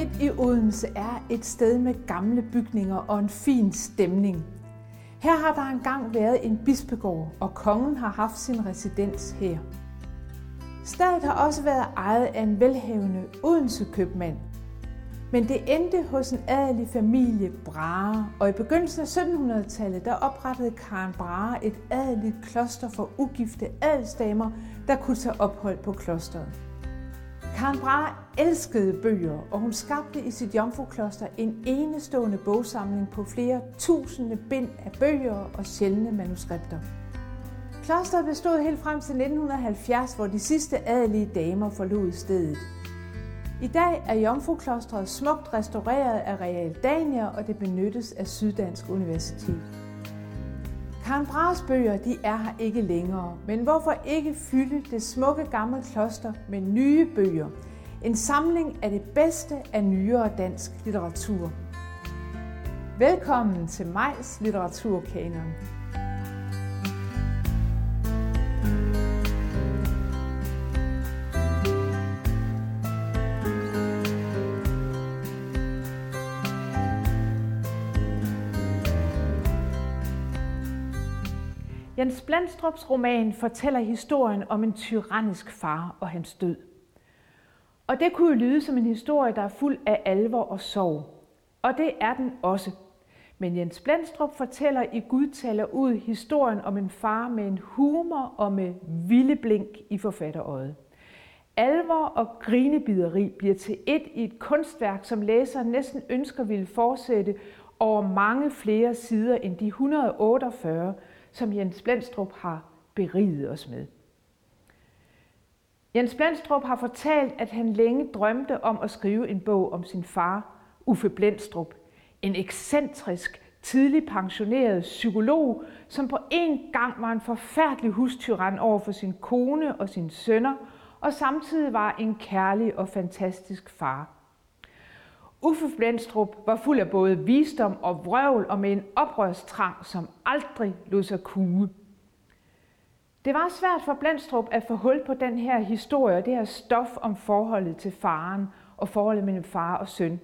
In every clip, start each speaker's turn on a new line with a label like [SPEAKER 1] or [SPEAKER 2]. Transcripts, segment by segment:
[SPEAKER 1] midt i Odense er et sted med gamle bygninger og en fin stemning. Her har der engang været en bispegård, og kongen har haft sin residens her. Stedet har også været ejet af en velhavende Odense købmand. Men det endte hos en adelig familie Brahe, og i begyndelsen af 1700-tallet der oprettede Karen Brahe et adeligt kloster for ugifte adelsdamer, der kunne tage ophold på klosteret. Karen Brahe elskede bøger, og hun skabte i sit jomfrukloster en enestående bogsamling på flere tusinde bind af bøger og sjældne manuskripter. Klosteret bestod helt frem til 1970, hvor de sidste adelige damer forlod stedet. I dag er Jomfruklostret smukt restaureret af Real Dania, og det benyttes af Syddansk Universitet. Karen Brahes bøger de er her ikke længere, men hvorfor ikke fylde det smukke gamle kloster med nye bøger? En samling af det bedste af nyere dansk litteratur. Velkommen til Majs Litteraturkanon. Jens Blandstrups roman fortæller historien om en tyrannisk far og hans død. Og det kunne jo lyde som en historie, der er fuld af alvor og sorg. Og det er den også. Men Jens Blandstrup fortæller i Gud taler ud historien om en far med en humor og med vilde blink i forfatterøjet. Alvor og grinebideri bliver til et i et kunstværk, som læseren næsten ønsker ville fortsætte over mange flere sider end de 148, som Jens Blendstrup har beriget os med. Jens Blendstrup har fortalt, at han længe drømte om at skrive en bog om sin far, Uffe Blendstrup, en ekscentrisk, tidlig pensioneret psykolog, som på en gang var en forfærdelig hustyran over for sin kone og sine sønner, og samtidig var en kærlig og fantastisk far. Uffe Blendstrup var fuld af både visdom og vrøvl og med en oprørstrang, som aldrig lod sig kue. Det var svært for Blendstrup at få hul på den her historie og det her stof om forholdet til faren og forholdet mellem far og søn.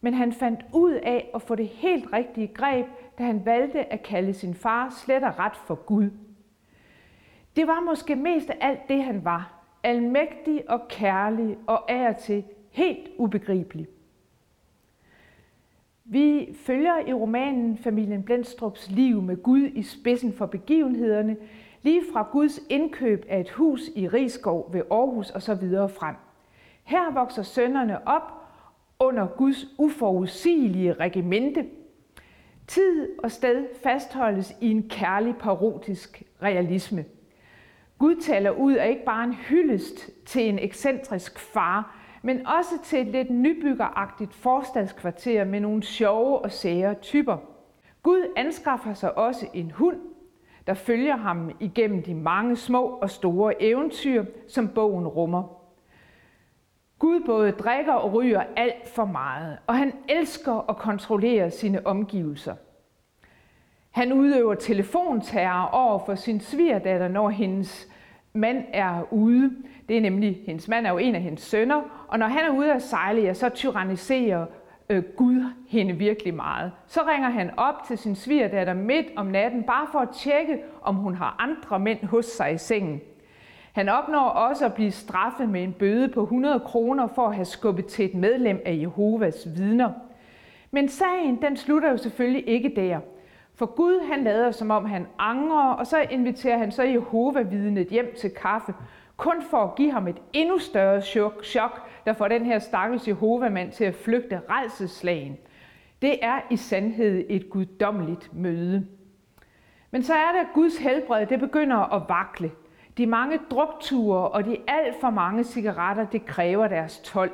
[SPEAKER 1] Men han fandt ud af at få det helt rigtige greb, da han valgte at kalde sin far slet og ret for Gud. Det var måske mest af alt det, han var. Almægtig og kærlig og af og til helt ubegribelig. Vi følger i romanen familien Blendstrups liv med Gud i spidsen for begivenhederne, lige fra Guds indkøb af et hus i Rigskov ved Aarhus og så videre frem. Her vokser sønnerne op under Guds uforudsigelige regimente. Tid og sted fastholdes i en kærlig parodisk realisme. Gud taler ud af ikke bare en hyldest til en ekscentrisk far, men også til et lidt nybyggeragtigt forstadskvarter med nogle sjove og sære typer. Gud anskaffer sig også en hund, der følger ham igennem de mange små og store eventyr, som bogen rummer. Gud både drikker og ryger alt for meget, og han elsker at kontrollere sine omgivelser. Han udøver telefonterror over for sin svigerdatter, når hendes mand er ude. Det er nemlig, hendes mand er jo en af hendes sønner, og når han er ude at sejle, ja, så tyranniserer øh, Gud hende virkelig meget. Så ringer han op til sin svigerdatter midt om natten, bare for at tjekke, om hun har andre mænd hos sig i sengen. Han opnår også at blive straffet med en bøde på 100 kroner for at have skubbet til et medlem af Jehovas vidner. Men sagen den slutter jo selvfølgelig ikke der. For Gud han lader som om han angrer, og så inviterer han så Jehova-vidnet hjem til kaffe, kun for at give ham et endnu større chok, chok der får den her stakkels Jehova-mand til at flygte redselslagen. Det er i sandhed et guddommeligt møde. Men så er det, at Guds helbred det begynder at vakle. De mange drukture og de alt for mange cigaretter, det kræver deres tolv.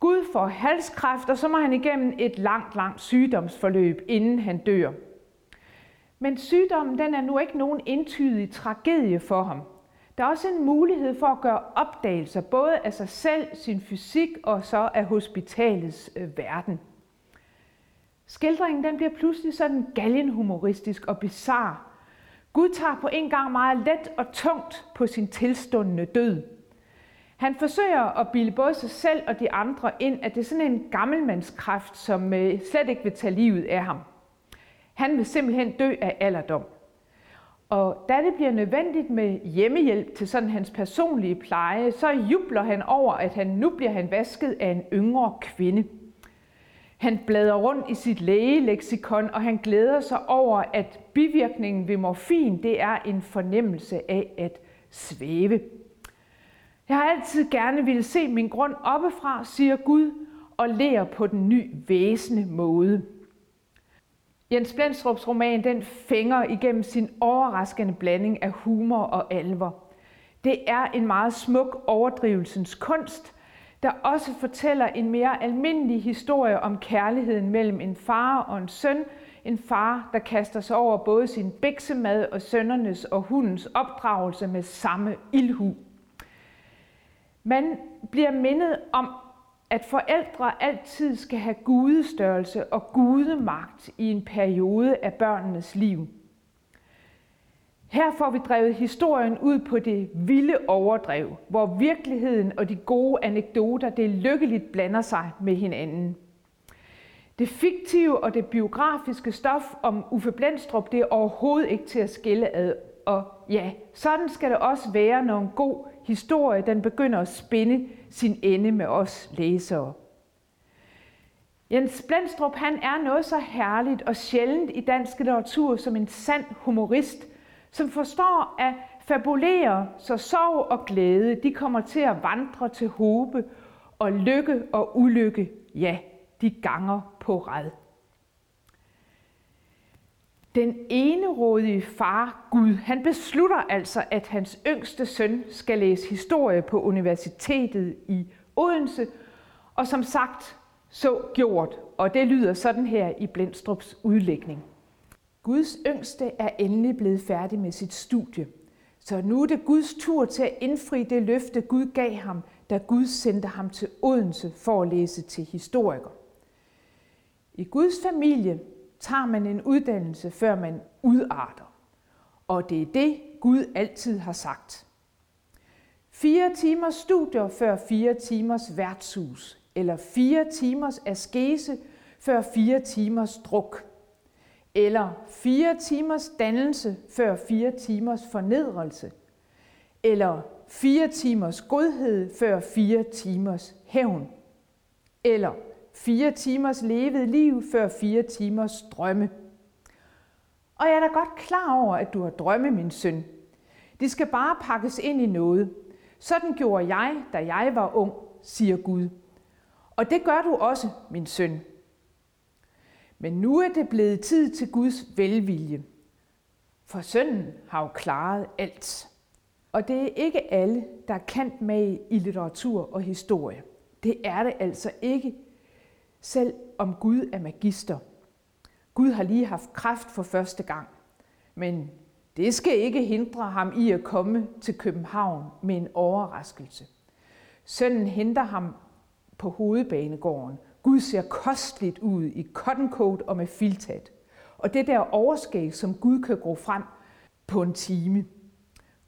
[SPEAKER 1] Gud får halskræft, og så må han igennem et langt, langt sygdomsforløb, inden han dør. Men sygdommen den er nu ikke nogen entydig tragedie for ham. Der er også en mulighed for at gøre opdagelser, både af sig selv, sin fysik og så af hospitalets øh, verden. Skildringen den bliver pludselig sådan galgenhumoristisk og bizar. Gud tager på en gang meget let og tungt på sin tilstundende død. Han forsøger at bilde både sig selv og de andre ind, at det er sådan en gammelmandskræft, som øh, slet ikke vil tage livet af ham. Han vil simpelthen dø af alderdom. Og da det bliver nødvendigt med hjemmehjælp til sådan hans personlige pleje, så jubler han over, at han nu bliver han vasket af en yngre kvinde. Han bladrer rundt i sit lægeleksikon, og han glæder sig over, at bivirkningen ved morfin, det er en fornemmelse af at svæve. Jeg har altid gerne ville se min grund oppefra, siger Gud, og lærer på den ny væsende måde. Jens Blendstrups roman den fænger igennem sin overraskende blanding af humor og alvor. Det er en meget smuk overdrivelsens kunst, der også fortæller en mere almindelig historie om kærligheden mellem en far og en søn. En far, der kaster sig over både sin biksemad og sønnernes og hundens opdragelse med samme ildhu. Man bliver mindet om, at forældre altid skal have gudestørrelse og gudemagt i en periode af børnenes liv. Her får vi drevet historien ud på det vilde overdrev, hvor virkeligheden og de gode anekdoter det lykkeligt blander sig med hinanden. Det fiktive og det biografiske stof om Uffe Blendstrup, det er overhovedet ikke til at skille ad. Og ja, sådan skal det også være, når en god historie den begynder at spinde sin ende med os læsere. Jens Blendstrup han er noget så herligt og sjældent i dansk litteratur som en sand humorist, som forstår at fabulere, så sorg og glæde de kommer til at vandre til håbe, og lykke og ulykke, ja, de ganger på red. Den enerådige far Gud, han beslutter altså, at hans yngste søn skal læse historie på universitetet i Odense, og som sagt, så gjort, og det lyder sådan her i Blendstrups udlægning. Guds yngste er endelig blevet færdig med sit studie, så nu er det Guds tur til at indfri det løfte, Gud gav ham, da Gud sendte ham til Odense for at læse til historiker. I Guds familie tager man en uddannelse, før man udarter. Og det er det, Gud altid har sagt. Fire timers studier før fire timers værtshus, eller fire timers askese før fire timers druk, eller fire timers dannelse før fire timers fornedrelse, eller fire timers godhed før fire timers hævn, eller Fire timers levet liv før fire timers drømme. Og jeg er da godt klar over, at du har drømme, min søn. De skal bare pakkes ind i noget. Sådan gjorde jeg, da jeg var ung, siger Gud. Og det gør du også, min søn. Men nu er det blevet tid til Guds velvilje. For sønnen har jo klaret alt. Og det er ikke alle, der er kendt med i litteratur og historie. Det er det altså ikke selv om Gud er magister. Gud har lige haft kræft for første gang, men det skal ikke hindre ham i at komme til København med en overraskelse. Sønnen henter ham på hovedbanegården. Gud ser kostligt ud i cotton coat og med filtat. Og det der overskæg, som Gud kan gro frem på en time.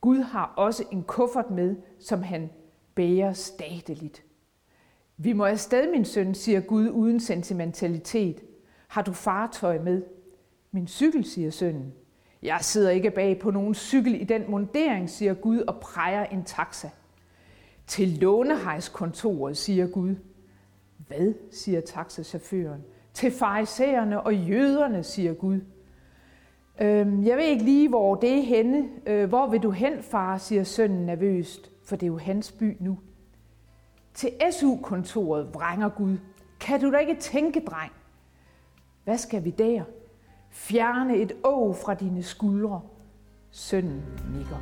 [SPEAKER 1] Gud har også en kuffert med, som han bærer stateligt. Vi må afsted, min søn, siger Gud uden sentimentalitet. Har du fartøj med? Min cykel, siger sønnen. Jeg sidder ikke bag på nogen cykel i den mundering, siger Gud og præger en taxa. Til lånehejskontoret, siger Gud. Hvad, siger taxachaufføren. Til farisæerne og jøderne, siger Gud. Øhm, jeg ved ikke lige, hvor det er henne. Øh, hvor vil du hen, far, siger sønnen nervøst, for det er jo hans by nu. Til SU-kontoret vrænger Gud. Kan du da ikke tænke, dreng? Hvad skal vi der? Fjerne et å fra dine skuldre. Sønnen nikker.